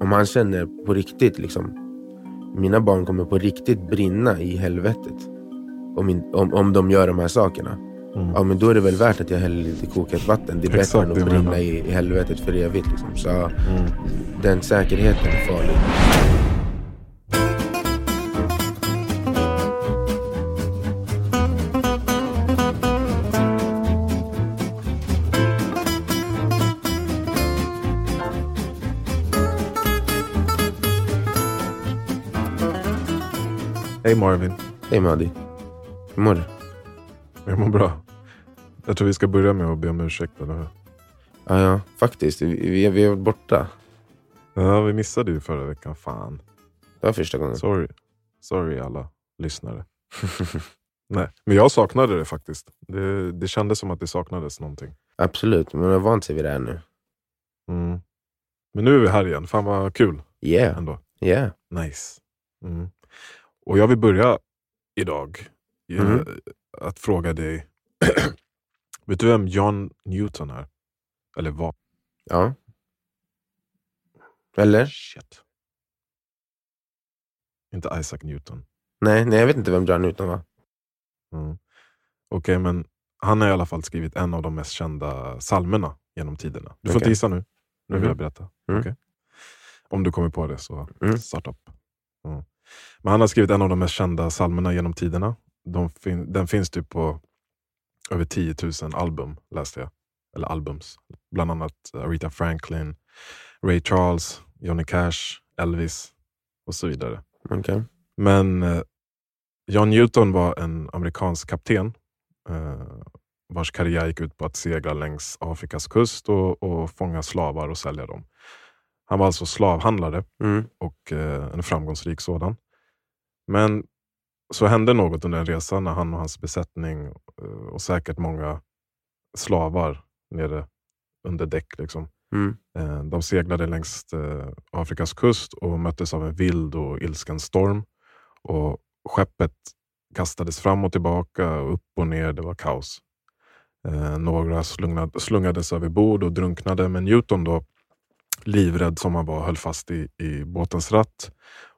om han känner på riktigt liksom, mina barn kommer på riktigt brinna i helvetet. Om, in, om, om de gör de här sakerna. Mm. Ja men då är det väl värt att jag häller lite kokat vatten. Det är Exakt, bättre än att brinna i, i helvetet för evigt. Liksom. Så Mm. den säkerheten är farlig. Hej Marvin, Hej Madi. Hur mår du? jag mår bra. Jag tror vi ska börja med att be om ursäkt, eller hur? Ja, ja faktiskt. Vi, vi, vi har varit borta. Ja, vi missade ju förra veckan. Fan. Det var första gången. Sorry. Sorry alla lyssnare. Nej, men jag saknade det faktiskt. Det, det kändes som att det saknades någonting. Absolut, men man har vant sig vid det här nu. Mm. Men nu är vi här igen. Fan vad kul Yeah, ändå. yeah. Nice. Mm. Och jag vill börja idag eh, Mhm. att fråga dig. Vet du vem John Newton är? Eller vad? Ja. Eller? Shit. Inte Isaac Newton. Nej, nej, jag vet inte vem John Newton var. Mm. Okej, men han har i alla fall skrivit en av de mest kända psalmerna genom tiderna. Du får inte gissa nu. Nu vill Mhm. jag berätta. Mm. Okej? Om du kommer på det så Mm. starta upp. Mm. Men han har skrivit en av de mest kända psalmerna genom tiderna. De fin- den finns typ på över 10 000 album, läste jag. Eller albums. Bland annat Aretha Franklin, Ray Charles, Johnny Cash, Elvis och så vidare. Okej. Men eh, John Newton var en amerikansk kapten eh, vars karriär gick ut på att segla längs Afrikas kust och, och fånga slavar och sälja dem. Han var alltså slavhandlare Mm. och eh, en framgångsrik sådan. Men så hände något under en resa när han och hans besättning eh, och säkert många slavar nere under däck liksom, Mm. Eh, De seglade längs eh, Afrikas kust och möttes av en vild och ilsken storm. Och Skeppet kastades fram och tillbaka, upp och ner. Det var kaos. Några slungade, slungades över bord och drunknade, men Newton då, livrädd som han var, höll fast i, i båtens ratt.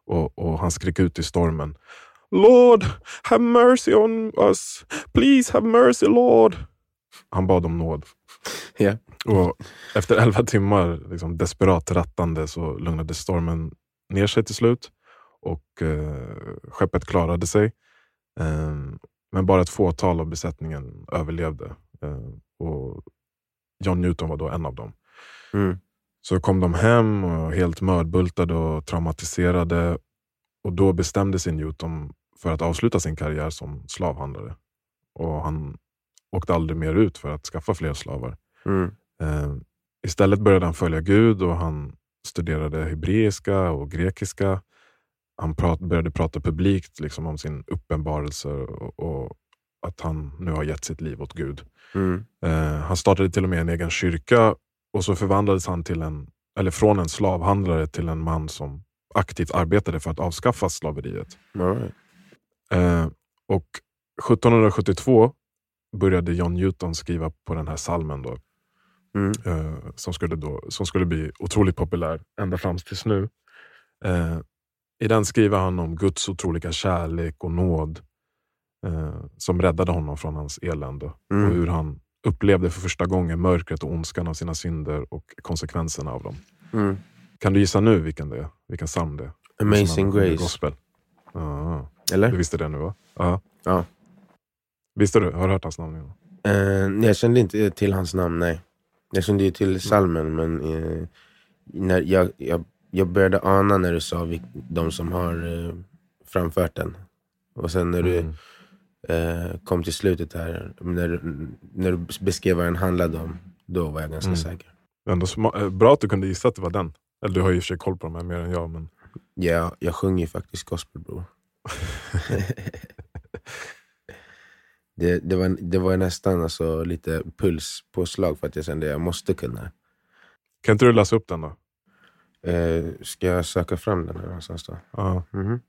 Och, och Han skrek ut i stormen. Lord, have mercy on us. Please have mercy, Lord. Han bad om nåd. Ja. Och efter elva timmar liksom desperat rattande så lugnade stormen ner sig till slut. Och eh, skeppet klarade sig. Eh, men bara ett fåtal av besättningen överlevde. Eh, och John Newton var då en av dem. Mm. Så kom de hem och helt mördbultade och traumatiserade. Och då bestämde sig Newton för att avsluta sin karriär som slavhandlare. Och han åkte aldrig mer ut för att skaffa fler slavar. Mm. Eh, istället började han följa Gud och han studerade hebreiska och grekiska. Han prat, började prata publikt liksom, om sin uppenbarelse och, och att han nu har gett sitt liv åt Gud. Mm. Eh, han startade till och med en egen kyrka och så förvandlades han till en, eller från en slavhandlare till en man som aktivt arbetade för att avskaffa slaveriet. Right. Eh, och 1772 började John Newton skriva på den här salmen då, Mm. eh, som, skulle då, som skulle bli otroligt populär ända fram tills nu. Eh, I den skriver han om Guds otroliga kärlek och nåd eh, som räddade honom från hans elände Mm. och hur han upplevde för första gången mörkret och ondskan av sina synder och konsekvenserna av dem. Mm. Kan du gissa nu vilken det är? Vilken psalm det är? Amazing Grace. Gospel. Du Eller? visste det nu va? Ja. Ja. Visste du? Har du hört hans namn innan? Eh, jag kände inte till hans namn, nej. Jag kände ju till salmen, men eh, när jag, jag, jag började ana när du sa vilk, de som har eh, framfört den. Och sen när du Mm. Eh, kom till slutet här, när, när du beskrev vad den handlade om, då var jag ganska Mm. säker. Ändå eh, bra att du kunde gissa att det var den. Eller du har ju i och för sig koll på dem här mer än jag. Men... Ja, jag sjunger ju faktiskt gospel bror. det, det, var, det var nästan alltså lite pulspåslag för att jag kände att jag måste kunna. Kan inte du läsa upp den då? Eh, ska jag söka fram den här någonstans då? Ja. Mhm.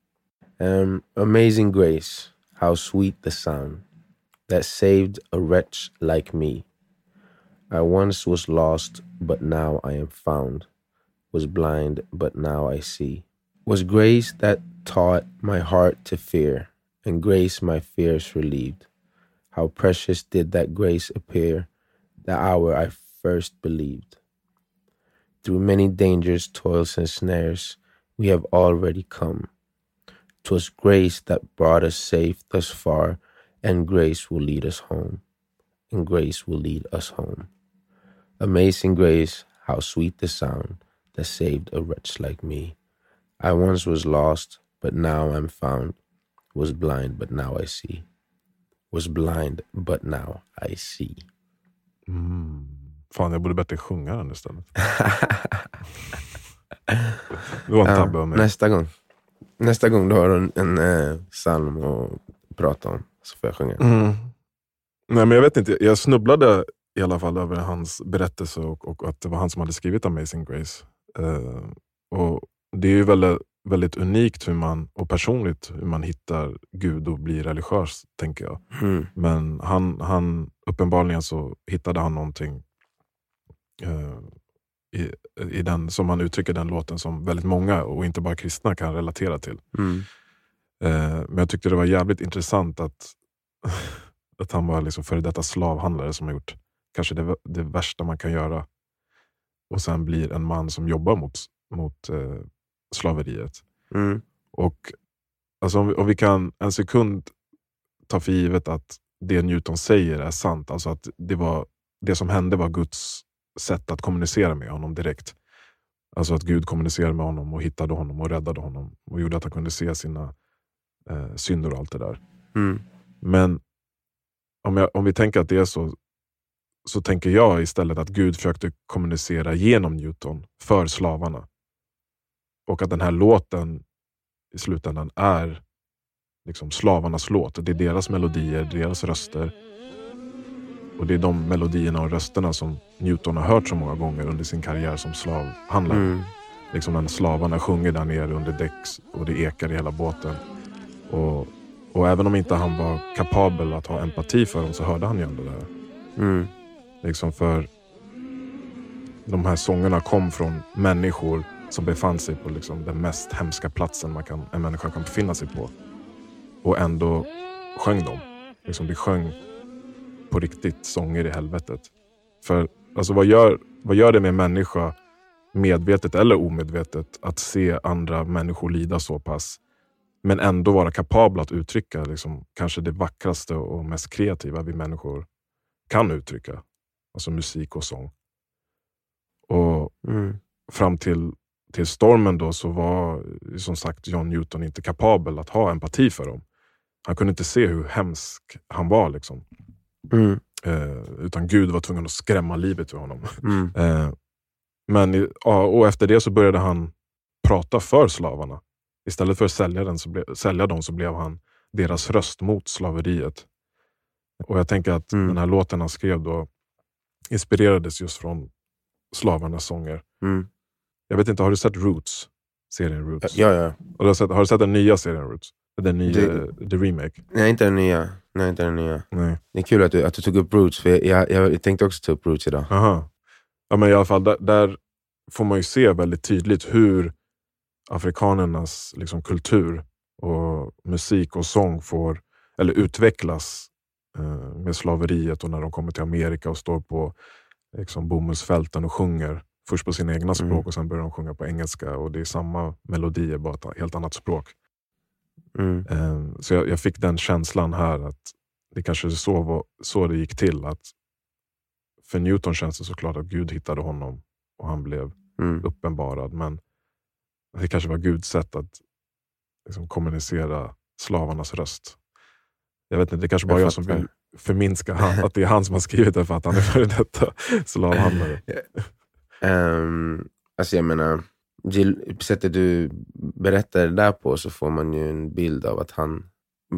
Um, amazing grace, how sweet the sound that saved a wretch like me. I once was lost, but now I am found. was blind, but now I see. Was grace that taught my heart to fear, and grace my fears relieved. How precious did that grace appear, the hour I first believed. Through many dangers, toils, and snares, we have already come. 'Twas grace that brought us safe thus far, and grace will lead us home. And grace will lead us home. Amazing grace, how sweet the sound that saved a wretch like me. I once was lost, but now I'm found. Was blind, but now I see. Was blind, but now I see. Mm. Fan, jag borde bättre sjunga den istället. det var en tabbe av mig. nästa gång. Nästa gång du har en, en eh, psalm att prata om så får jag sjunga. Mm. Nej, men jag vet inte. Jag snubblade i alla fall över hans berättelse och, och att det var han som hade skrivit Amazing Grace. Eh, och Det är ju väldigt, väldigt unikt hur man, och personligt hur man hittar Gud och blir religiös, tänker jag. Mm. Men han, han, uppenbarligen så hittade han någonting eh, i, i den, som han uttrycker den låten som väldigt många, och inte bara kristna, kan relatera till. Mm. Eh, men jag tyckte det var jävligt intressant att, att han var liksom före detta slavhandlare som har gjort kanske det, det värsta man kan göra. Och sen blir en man som jobbar mot, mot eh, slaveriet. Mm. Och alltså om, vi, om vi kan en sekund ta för givet att det Newton säger är sant, alltså att det, var, det som hände var Guds sätt att kommunicera med honom direkt. Alltså att Gud kommunicerade med honom och hittade honom och räddade honom och gjorde att han kunde se sina eh, synder och allt det där. Mm. Men om, jag, om vi tänker att det är så, så tänker jag istället att Gud försökte kommunicera genom Newton för slavarna. Och att den här låten i slutändan är liksom slavarnas låt. Det är deras melodier, deras röster. Och det är de melodierna och rösterna som Newton har hört så många gånger under sin karriär som slavhandlare. Mm. Liksom när slavarna sjunger där nere under däck och det ekar i hela båten. Och, och även om inte han var kapabel att ha empati för dem så hörde han ju ändå det här. Mm. Liksom för de här sångerna kom från människor som befann sig på liksom den mest hemska platsen man kan, en människa kan befinna sig på. Och ändå sjöng de. Liksom de sjöng på riktigt sånger i helvetet. För alltså, vad, gör, vad gör det med en människa, medvetet eller omedvetet, att se andra människor lida så pass? Men ändå vara kapabla att uttrycka liksom, kanske det vackraste och mest kreativa vi människor kan uttrycka. Alltså musik och sång. Och Mm. fram till, till stormen då så var som sagt John Newton inte kapabel att ha empati för dem. Han kunde inte se hur hemsk han var. Liksom. Mm. Eh, utan Gud var tvungen att skrämma livet ur honom. Mm. Eh, men och efter det så började han prata för slavarna. Istället för att sälja, den så ble, sälja dem så blev han deras röst mot slaveriet. Och jag tänker att Mm. den här låten han skrev då inspirerades just från slavarnas sånger. Mm. Jag vet inte, har du sett Roots? Serien Roots? Ja, ja. Har, du sett, har du sett den nya serien Roots? Den nya, Det- the remake? Nej, inte den nya. Nej, inte den nya. Nej. Det är kul att du, att du tog upp Roots, för jag, jag, jag tänkte också ta upp Roots idag. Aha. Ja, men i alla fall, där, där får man ju se väldigt tydligt hur afrikanernas liksom, kultur och musik och sång får, eller utvecklas eh, med slaveriet och när de kommer till Amerika och står på liksom, bomullsfälten och sjunger. Först på sina egna språk Mm. och sen börjar de sjunga på engelska. Och Det är samma melodier, bara ett helt annat språk. Mm. Eh, Så jag, jag fick den känslan här att det kanske så, var- så det gick till. att För Newton känns det såklart att Gud hittade honom och han blev Mm. uppenbarad. Men det kanske var Guds sätt att liksom, kommunicera slavarnas röst. Jag vet inte, det är kanske bara Jag jag, som vill förminska han, att det är han som har skrivit det för att han är före detta slavhandlare. Um, alltså jag menar, sättet du berättar det där på så får man ju en bild av att han...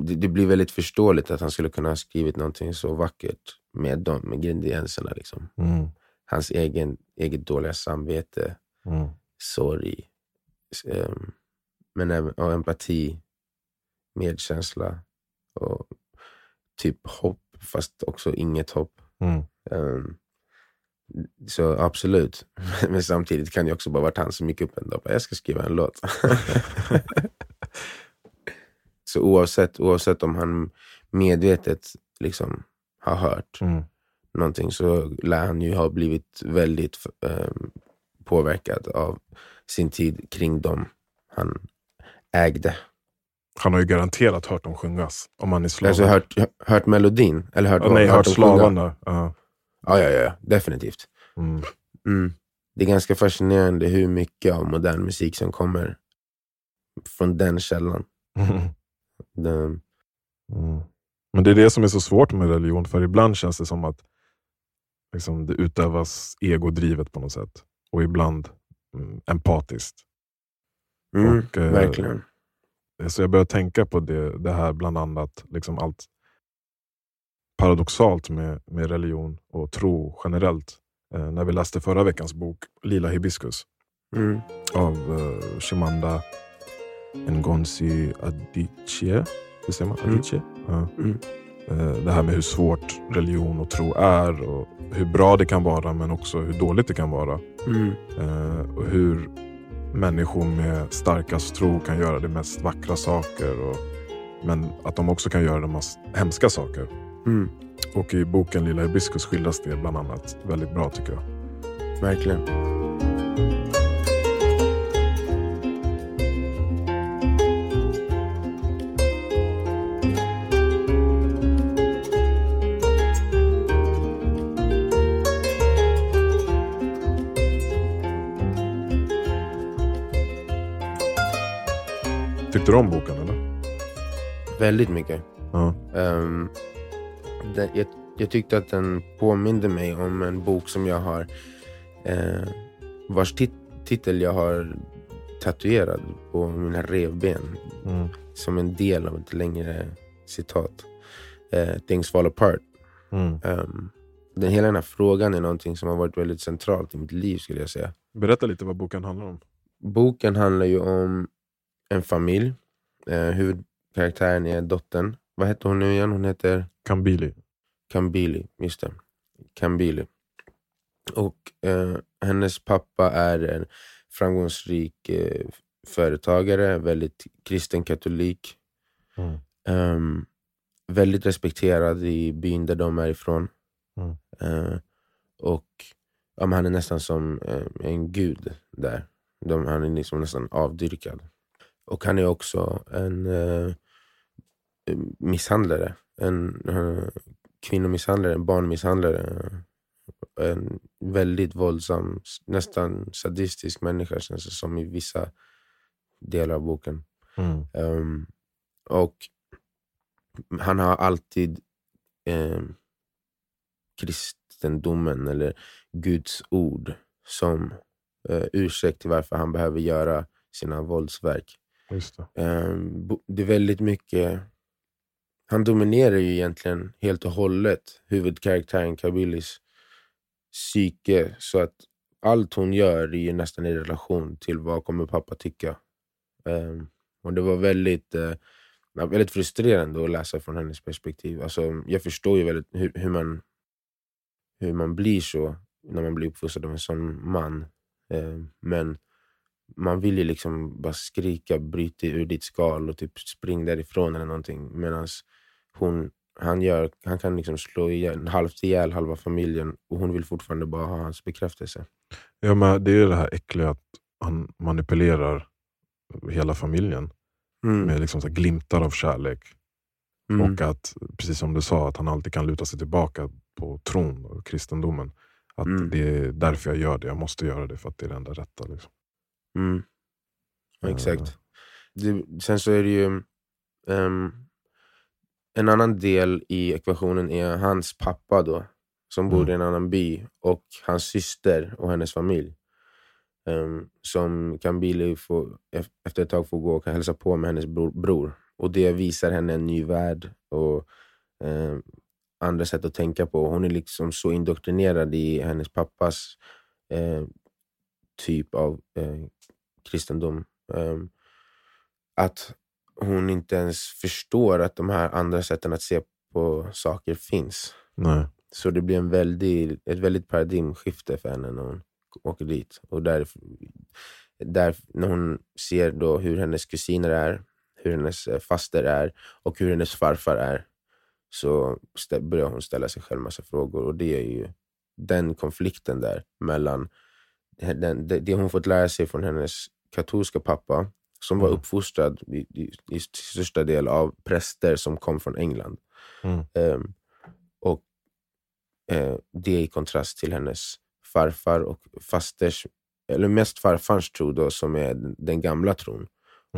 Det, det blir väldigt förståeligt att han skulle kunna ha skrivit någonting så vackert med de ingredienserna. Liksom. Mm, Hans egen, eget dåliga samvete, mm, sorg, um, men även och empati, medkänsla och typ hopp, fast också inget hopp. mm. Um, Så absolut. Men samtidigt kan det också bara varit han som gick upp en dag och bara, jag ska skriva en låt. så oavsett, oavsett om han medvetet liksom har hört Mm. någonting så lär han ju ha blivit väldigt eh, påverkad av sin tid kring dem han ägde. Han har ju garanterat hört dem sjungas. Om han är slav. Alltså hört, hört melodin? Eller hört, ja, nej, hört sjunga? slavarna. Ja. Ja, ja, ja, definitivt. Mm. Mm. Det är ganska fascinerande hur mycket av modern musik som kommer från den källan. Den, Mm. Men det är det som är så svårt med religion, för ibland känns det som att liksom, det utövas egodrivet på något sätt. Och ibland mm, empatiskt. mm, Och, eh, verkligen. Så jag börjar tänka på det, det här bland annat, liksom allt paradoxalt med, med religion och tro generellt. Eh, när vi läste förra veckans bok Lila hibiskus Mm. av eh, Shimanda Ngozi Adichie. Det säger man? Mm. Adichie? Ja. Mm. Eh, Det här med hur svårt religion och tro är och hur bra det kan vara men också hur dåligt det kan vara. Mm. Eh, och hur människor med starkast tro kan göra de mest vackra saker. Och, men att de också kan göra de mest hemska saker. Mm. Och i boken Lilla hibiskus skildras det bland annat väldigt bra tycker jag. Verkligen. Tyckte du om boken eller? Väldigt mycket. Ja. Ehm, den, jag, jag tyckte att den påminde mig om en bok som jag har, eh, vars tit, titel jag har tatuerad på mina revben Mm. som en del av ett längre citat. Eh, Things fall apart. Mm. Ehm, den, hela den här frågan är någonting som har varit väldigt centralt i mitt liv skulle jag säga. Berätta lite vad boken handlar om. Boken handlar ju om en familj. Eh, huvudkaraktären är dottern. Vad heter hon nu igen? Hon heter Kambili. Kambili. Just det. Kambili. Och eh, hennes pappa är en framgångsrik eh, företagare, väldigt kristen katolik. Mm. Ehm, väldigt respekterad i byn där de är ifrån. Mm. Eh, och ja, han är nästan som eh, en gud där. De, han är liksom nästan avdyrkad. Och han är också en eh, misshandlare. En kvinnomisshandlare, en barnmisshandlare. En väldigt våldsam, nästan sadistisk människa känns det som i vissa delar av boken. Mm. Ehm, och han har alltid um, kristendomen eller Guds ord som uh, ursäkt till varför han behöver göra sina våldsverk. Just det. Bo- det är väldigt mycket... Han dominerar ju egentligen helt och hållet huvudkaraktären Kabilis psyke. Så att allt hon gör är ju nästan i relation till vad kommer pappa tycka. Um, och det var väldigt, uh, väldigt frustrerande att läsa från hennes perspektiv. Alltså, jag förstår ju väldigt hur, hur, man, hur man blir så när man blir uppfostrad av en sån man. Ehm, men man vill ju liksom bara skrika bryt dig ur ditt skal och typ spring därifrån eller någonting. Medan hon, han, gör, han kan liksom slå ihjäl, halvt ihjäl halva familjen och hon vill fortfarande bara ha hans bekräftelse. Ja, men det är det här äckliga att han manipulerar hela familjen Mm. med liksom så glimtar av kärlek. Mm. Och att, precis som du sa, att han alltid kan luta sig tillbaka på tron och kristendomen. Att Mm. det är därför jag gör det, jag måste göra det för att det är det enda rätta. Liksom. Mm. Eh. Exakt. Det, sen så är det ju... ehm, en annan del i ekvationen är hans pappa då, som bor Mm. i en annan by, och hans syster och hennes familj. Um, som Kambili får, ef- efter ett tag får gå och hälsa på med hennes bror. bror. Och det visar henne en ny värld och ehm, andra sätt att tänka på. Hon är liksom så indoktrinerad i hennes pappas eh, typ av eh, kristendom. ehm, att hon inte ens förstår att de här andra sätten att se på saker finns. Nej. så det blir en väldig, ett väldigt paradigmskifte för henne när hon åker dit. Och där, där, när hon ser då hur hennes kusiner är, hur hennes eh, faster är och hur hennes farfar är, så börjar hon ställa sig själv massa frågor. Och det är ju den konflikten där mellan den, det, det hon fått lära sig från hennes katolska pappa, som var uppfostrad i, i, i största del av präster som kom från England. Mm. Um, och uh, det i kontrast till hennes farfar och fasters, eller mest farfars tro då, som är den gamla tron. Mm.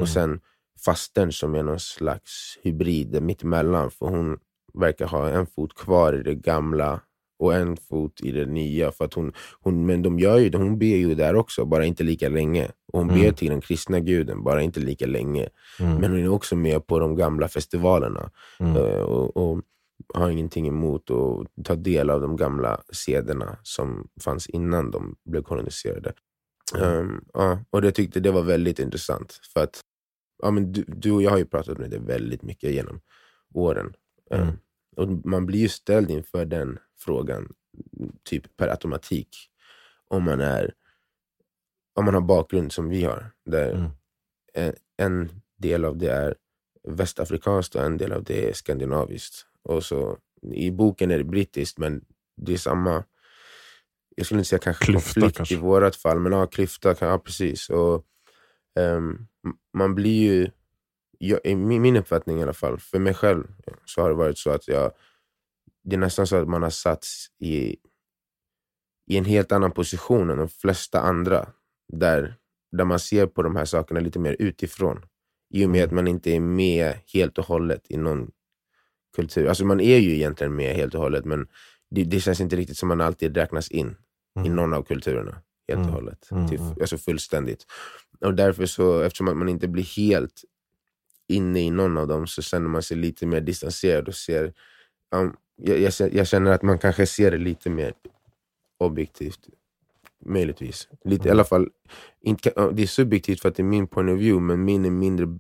Och sen fastern som är någon slags hybrid mittemellan. För hon verkar ha en fot kvar i det gamla och en fot i det nya. För att hon, hon, men de gör ju, hon ber ju där också, bara inte lika länge. Och hon mm. ber till den kristna guden, bara inte lika länge. Mm. Men hon är också med på de gamla festivalerna. Mm. Uh, och, och, har ingenting emot att ta del av de gamla sederna som fanns innan de blev koloniserade. Um, ja, och det tyckte det var väldigt intressant. För att ja, men du, du och jag har ju pratat med det väldigt mycket genom åren. Um, och Man blir ju ställd inför den frågan typ per automatik. Om man, är, om man har bakgrund som vi har. Där mm. en, en, del av det är västafrikanskt och en del av det är skandinaviskt. Och så, I boken är det brittiskt, men det är samma... Jag skulle inte säga kanske klyfta, konflikt kanske. i vårt fall, men ja, klyfta. Ja, precis. Och, um, man blir ju jag, i min uppfattning i alla fall, för mig själv, så har det varit så att jag, det är nästan så att man har satts i, i en helt annan position än de flesta andra. Där, där man ser på de här sakerna lite mer utifrån. I och med att man inte är med helt och hållet i någon kultur. Alltså man är ju egentligen med helt och hållet, men det, det känns inte riktigt som man alltid räknas in mm. i någon av kulturerna helt och mm. hållet. Mm. Till, alltså fullständigt. Och därför så, eftersom man inte blir helt inne i någon av dem så känner man sig lite mer distanserad och ser... Um, jag, jag, jag, känner att man kanske ser det lite mer objektivt. Möjligtvis. Lite, I alla fall, inte, det är subjektivt för att det är min point of view, men min är mindre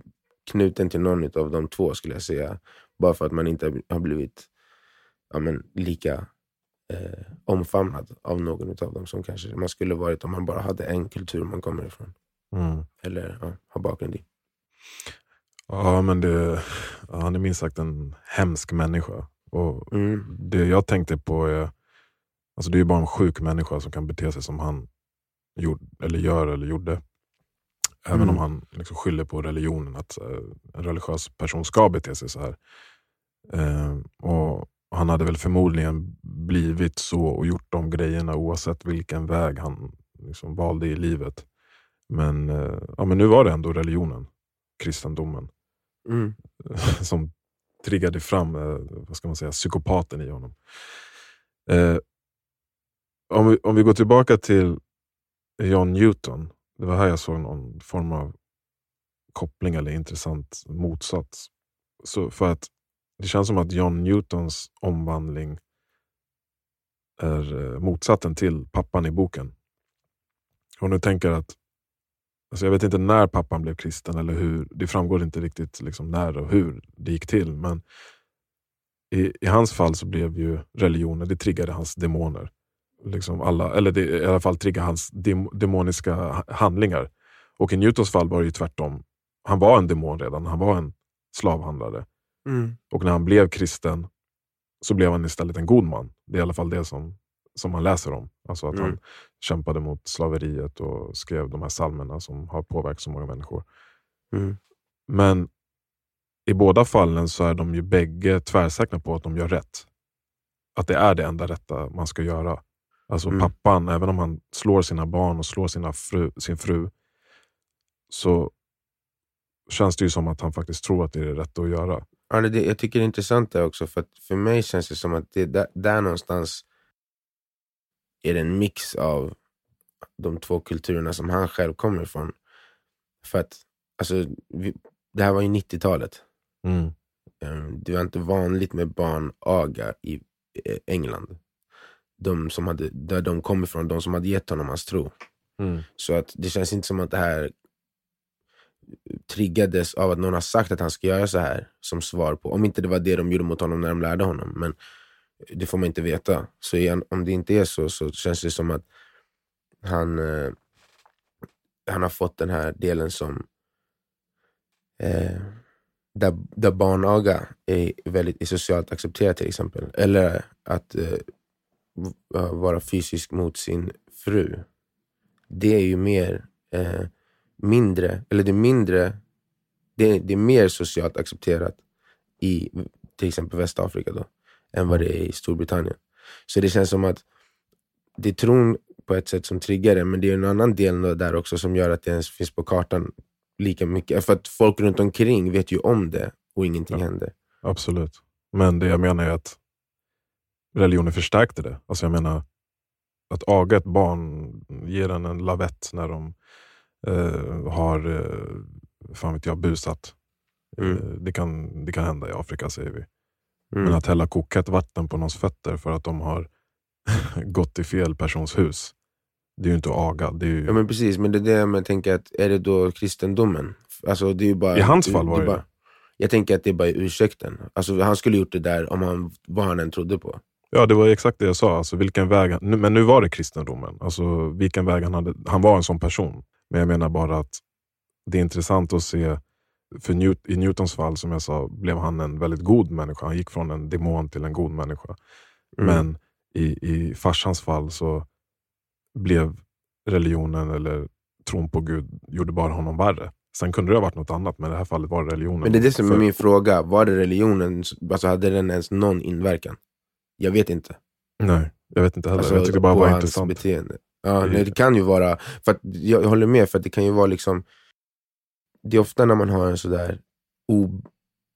knuten till någon av de två skulle jag säga. Bara för att man inte har blivit ja, men, lika eh, omfamnad av någon av dem som kanske man skulle varit om man bara hade en kultur man kommer ifrån. Mm. Eller ja, har bakgrund i. Ja, men det, han är minst sagt en hemsk människa. Och mm. Det jag tänkte på är, alltså det är bara en sjuk människa som kan bete sig som han gjorde, eller gör eller gjorde. Även mm. om han liksom skyller på religionen, att uh, en religiös person ska bete sig så här. Uh, och Han hade väl förmodligen blivit så och gjort de grejerna oavsett vilken väg han liksom valde i livet. Men, uh, ja, men nu var det ändå religionen, kristendomen. Mm. Som triggade fram eh, vad ska man säga, psykopaten i honom. Eh, om, vi, om vi går tillbaka till John Newton. Det var här jag såg någon form av koppling eller intressant motsats. Så för att Det känns som att John Newtons omvandling är eh, motsatsen till pappan i boken. Om du tänker att Alltså jag vet inte när pappan blev kristen, eller hur. det framgår inte riktigt liksom när och hur det gick till. Men i, i hans fall så blev ju religionen, det triggade hans demoner. Liksom alla, eller det, i alla fall triggade hans dem, demoniska handlingar. Och i Newtons fall var det ju tvärtom. Han var en demon redan, han var en slavhandlare. Mm. Och när han blev kristen så blev han istället en god man. Det är i alla fall det som som man läser om. Alltså att mm. han kämpade mot slaveriet och skrev de här salmerna som har påverkat så många människor. Mm. Men i båda fallen så är de ju bägge tvärsäkra på att de gör rätt. Att det är det enda rätta man ska göra. Alltså mm. pappan, även om han slår sina barn och slår sina fru, sin fru, så känns det ju som att han faktiskt tror att det är det rätta att göra. Ja, det, jag tycker det är intressant det också, för för mig känns det som att det är där, där någonstans är det en mix av de två kulturerna som han själv kommer ifrån. För att, alltså, vi, det här var ju 90-talet. Mm. Ehm, det var inte vanligt med barnaga i eh, England. De som hade, där de kom ifrån, de som hade gett honom hans tro. Mm. Så att det känns inte som att det här triggades av att någon har sagt att han ska göra så här som svar på, om inte det var det de gjorde mot honom när de lärde honom. Men det får man inte veta. Så igen, om det inte är så, så känns det som att han, eh, han har fått den här delen som eh, där, där barnaga är väldigt är socialt accepterat till exempel. Eller att eh, vara fysisk mot sin fru. Det är ju mer eh, mindre, eller det är mindre, det är, det är mer socialt accepterat i till exempel Västafrika då, än vad det är i Storbritannien. Så det känns som att det är tron på ett sätt som triggar det, men det är en annan del där också som gör att det ens finns på kartan lika mycket. För att folk runt omkring vet ju om det och ingenting ja, händer. Absolut. Men det jag menar är att religionen förstärkte det. Alltså jag menar, att aga ett barn, ge den en lavett när de eh, har eh, fan vet jag, busat. Mm. Eh, det, kan, det kan hända i Afrika säger vi. Mm. Men att hälla kokhett vatten på någons fötter för att de har gått i fel persons hus. Det är ju inte att aga. Det är ju... Ja men precis, men det är det jag tänker, att är det då kristendomen? Alltså, det är bara, I hans fall var det, det bara, Jag tänker att det är bara ursäkten. Alltså, han skulle gjort det där om han, vad han än trodde på. Ja, det var exakt det jag sa. Alltså, vilken väg han, men nu var det kristendomen. Alltså, vilken väg han hade. Han var en sån person. Men jag menar bara att det är intressant att se, för Newt, i Newtons fall, som jag sa, blev han en väldigt god människa. Han gick från en demon till en god människa. Mm. Men i, i farsans fall så blev religionen eller tron på Gud gjorde bara honom värre. Sen kunde det ha varit något annat, men i det här fallet var det religionen. Men det är det som är min fråga. Var det religionen, alltså hade den ens någon inverkan? Jag vet inte. Nej, jag vet inte heller. Alltså, jag tyckte bara det var intressant. Beteende. Ja, nej, det kan ju vara, för jag håller med, för det kan ju vara liksom Det är ofta när man har en sådär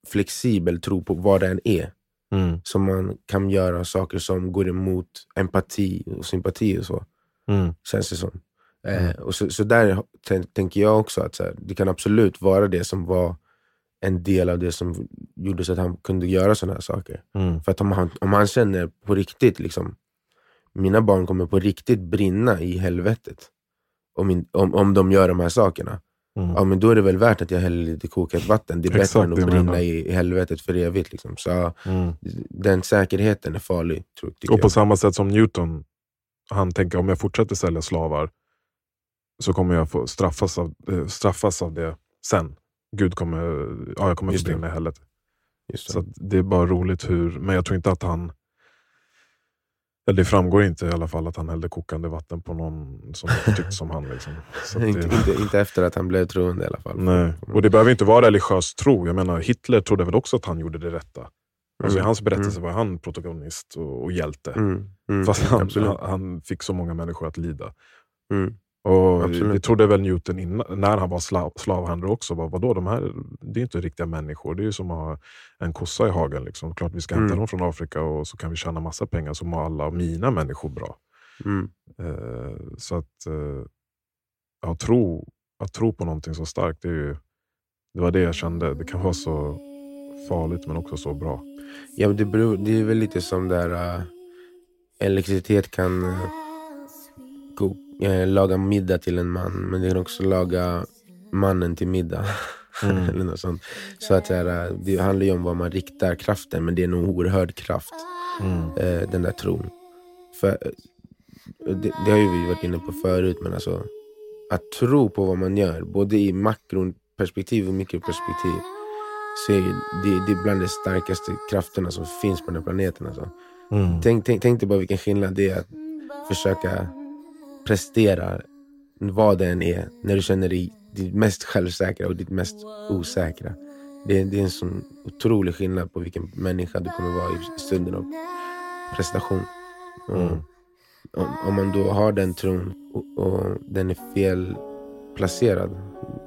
oflexibel tro på vad det än är, mm. som man kan göra saker som går emot empati och sympati och så. Mm. Känns det som. Eh, mm. och så, så där tänker jag också att här, det kan absolut vara det som var en del av det som gjorde så att han kunde göra sådana här saker. Mm. För att om han, om han känner på riktigt, liksom, mina barn kommer på riktigt brinna i helvetet om, in, om, om de gör de här sakerna. Mm. Ja, men då är det väl värt att jag häller lite kokat vatten. Det är bättre än att brinna i, i helvetet för evigt. Liksom. Så, mm. Den säkerheten är farlig. Tror, och på jag. samma sätt som Newton, han tänker om jag fortsätter sälja slavar så kommer jag få straffas av, äh, straffas av det sen. Gud kommer, ja, jag kommer få brinna i helvetet. Så det är bara roligt hur, men jag tror inte att han det framgår inte i alla fall att han hällde kokande vatten på någon som tyckte som han. Liksom. Det... inte, inte, efter att han blev troende i alla fall. Nej. Och det behöver inte vara religiös tro. Jag menar, Hitler trodde väl också att han gjorde det rätta. Alltså, mm. I hans berättelse mm. var han protagonist och, och hjälte. Mm. Mm. Fast han, han, han, fick så många människor att lida. Och det trodde väl Newton innan, när han var slav, slavhandlare också. Bara, vadå, de här, det är inte riktiga människor. Det är ju som att ha en kossa i hagen. Liksom. Klart vi ska hämta mm. dem från Afrika och så kan vi tjäna massa pengar så mår alla mina människor bra. Mm. Eh, så att, eh, ja, tro, att tro på någonting så starkt, det, är ju, det var det jag kände. Det kan vara så farligt men också så bra. Ja, det, beror, det är väl lite som där uh, elektricitet kan uh, eh, laga middag till en man, men det kan också laga mannen till middag. Mm. Eller något sånt. Så att, här, eh, det handlar ju om vad man riktar kraften, men det är en oerhörd kraft. Mm. Eh, den där tron. För, eh, det, det, har ju vi varit inne på förut, men alltså att tro på vad man gör, både i makroperspektiv och mikroperspektiv, så är det, det är bland de starkaste krafterna som finns på den här planeten. Alltså. Mm. Tänk, tänk, tänk dig bara vilken skillnad det är att försöka presterar, vad det än är, när du känner dig ditt mest självsäkra och ditt mest osäkra. Det är, det är en sån otrolig skillnad på vilken människa du kommer vara i stunden av prestation. Mm. Om, om, man då har den tron och, och den är fel placerad,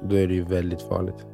då är det ju väldigt farligt.